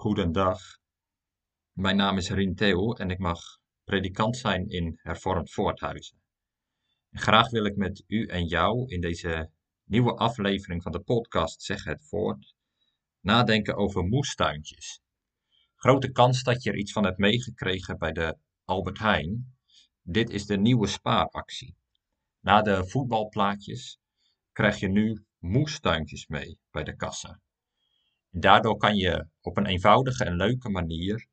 Goedendag. Mijn naam is Rien Theo en ik mag predikant zijn in Hervormd Voorthuizen. graag wil ik met u en jou in deze nieuwe aflevering van de podcast Zeg het Voort nadenken over moestuintjes. Grote kans dat je er iets van hebt meegekregen bij de Albert Heijn. Dit is de nieuwe spaaractie. Na de voetbalplaatjes krijg je nu moestuintjes mee bij de kassa. Daardoor kan je op een eenvoudige en leuke manier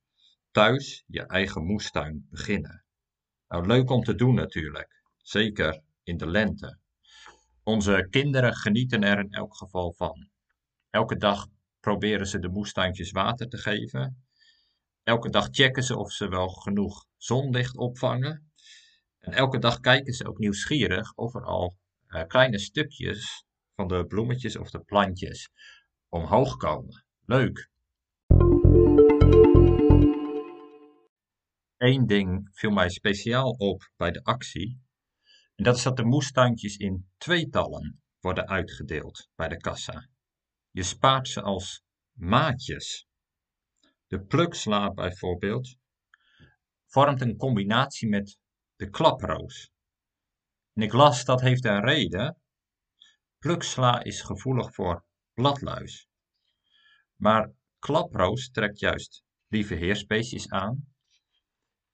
thuis je eigen moestuin beginnen. Nou, leuk om te doen natuurlijk, zeker in de lente. Onze kinderen genieten er in elk geval van. Elke dag proberen ze de moestuintjes water te geven. Elke dag checken ze of ze wel genoeg zonlicht opvangen. En elke dag kijken ze ook nieuwsgierig of er al uh, kleine stukjes van de bloemetjes of de plantjes omhoog komen. Leuk! Eén ding viel mij speciaal op bij de actie. En dat is dat de moestuintjes in tweetallen worden uitgedeeld bij de kassa. Je spaart ze als maatjes. De pluksla bijvoorbeeld vormt een combinatie met de klaproos. En ik las dat heeft een reden. Pluksla is gevoelig voor bladluis. Maar klaproos trekt juist lieve heersbeestjes aan.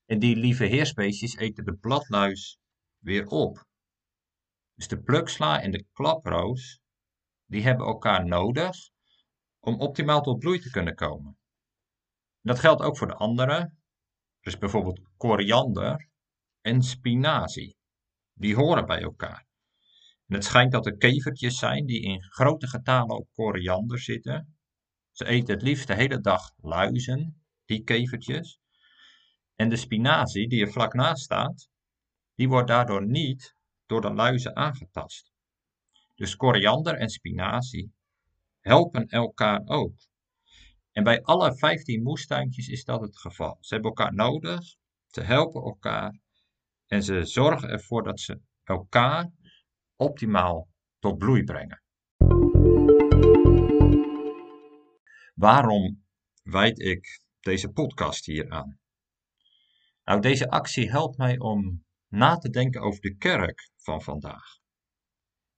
En die lieve heersbeestjes eten de bladluis weer op. Dus de pluksla en de klaproos, die hebben elkaar nodig om optimaal tot bloei te kunnen komen. dat geldt ook voor de andere, dus bijvoorbeeld koriander en spinazie. Die horen bij elkaar. En het schijnt dat er kevertjes zijn die in grote getalen op koriander zitten. Ze eten het liefst de hele dag luizen, die kevertjes. En de spinazie die er vlak naast staat, die wordt daardoor niet door de luizen aangetast. Dus koriander en spinazie helpen elkaar ook. En bij alle 15 moestuintjes is dat het geval. Ze hebben elkaar nodig, ze helpen elkaar en ze zorgen ervoor dat ze elkaar optimaal tot bloei brengen. Waarom wijd ik deze podcast hier aan? Nou, deze actie helpt mij om na te denken over de kerk van vandaag.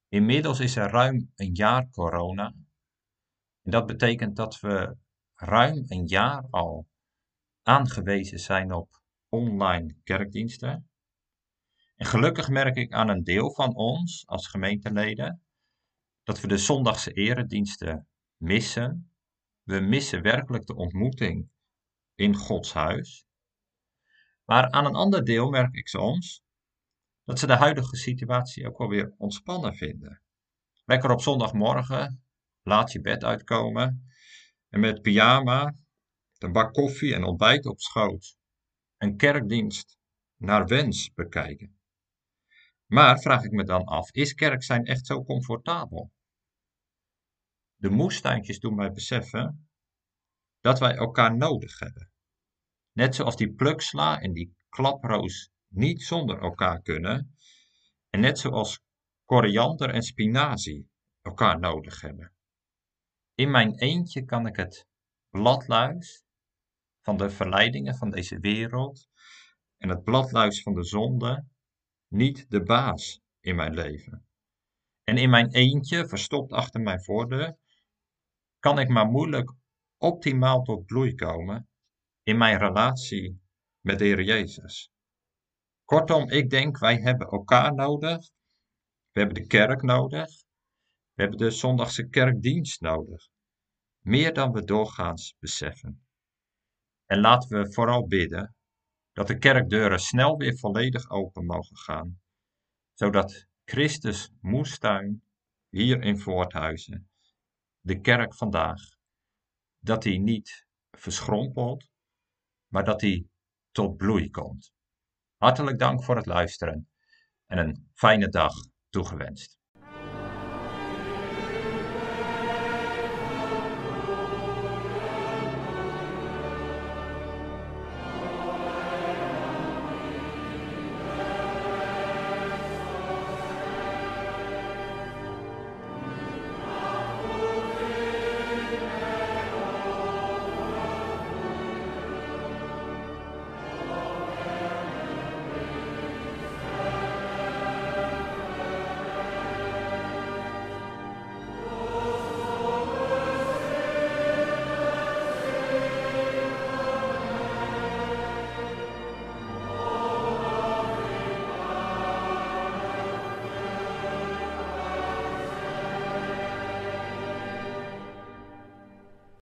Inmiddels is er ruim een jaar corona. En dat betekent dat we ruim een jaar al aangewezen zijn op online kerkdiensten. En gelukkig merk ik aan een deel van ons als gemeenteleden dat we de zondagse erediensten missen. We missen werkelijk de ontmoeting in Gods huis. Maar aan een ander deel merk ik soms dat ze de huidige situatie ook wel weer ontspannen vinden. Lekker op zondagmorgen, laat je bed uitkomen en met pyjama, een bak koffie en ontbijt op schoot, een kerkdienst naar wens bekijken. Maar vraag ik me dan af, is kerk zijn echt zo comfortabel? De moestuintjes doen mij beseffen dat wij elkaar nodig hebben. Net zoals die pluksla en die klaproos niet zonder elkaar kunnen. En net zoals koriander en spinazie elkaar nodig hebben. In mijn eentje kan ik het bladluis van de verleidingen van deze wereld en het bladluis van de zonde niet de baas in mijn leven. En in mijn eentje, verstopt achter mijn voordeur, kan ik maar moeilijk optimaal tot bloei komen in mijn relatie met Heer Jezus. Kortom, ik denk wij hebben elkaar nodig. We hebben de kerk nodig. We hebben de zondagse kerkdienst nodig. Meer dan we doorgaans beseffen. En laten we vooral bidden dat de kerkdeuren snel weer volledig open mogen gaan, zodat Christus moestuin hier in Voorthuizen, de kerk vandaag, dat die niet verschrompelt, maar dat die tot bloei komt. Hartelijk dank voor het luisteren en een fijne dag toegewenst.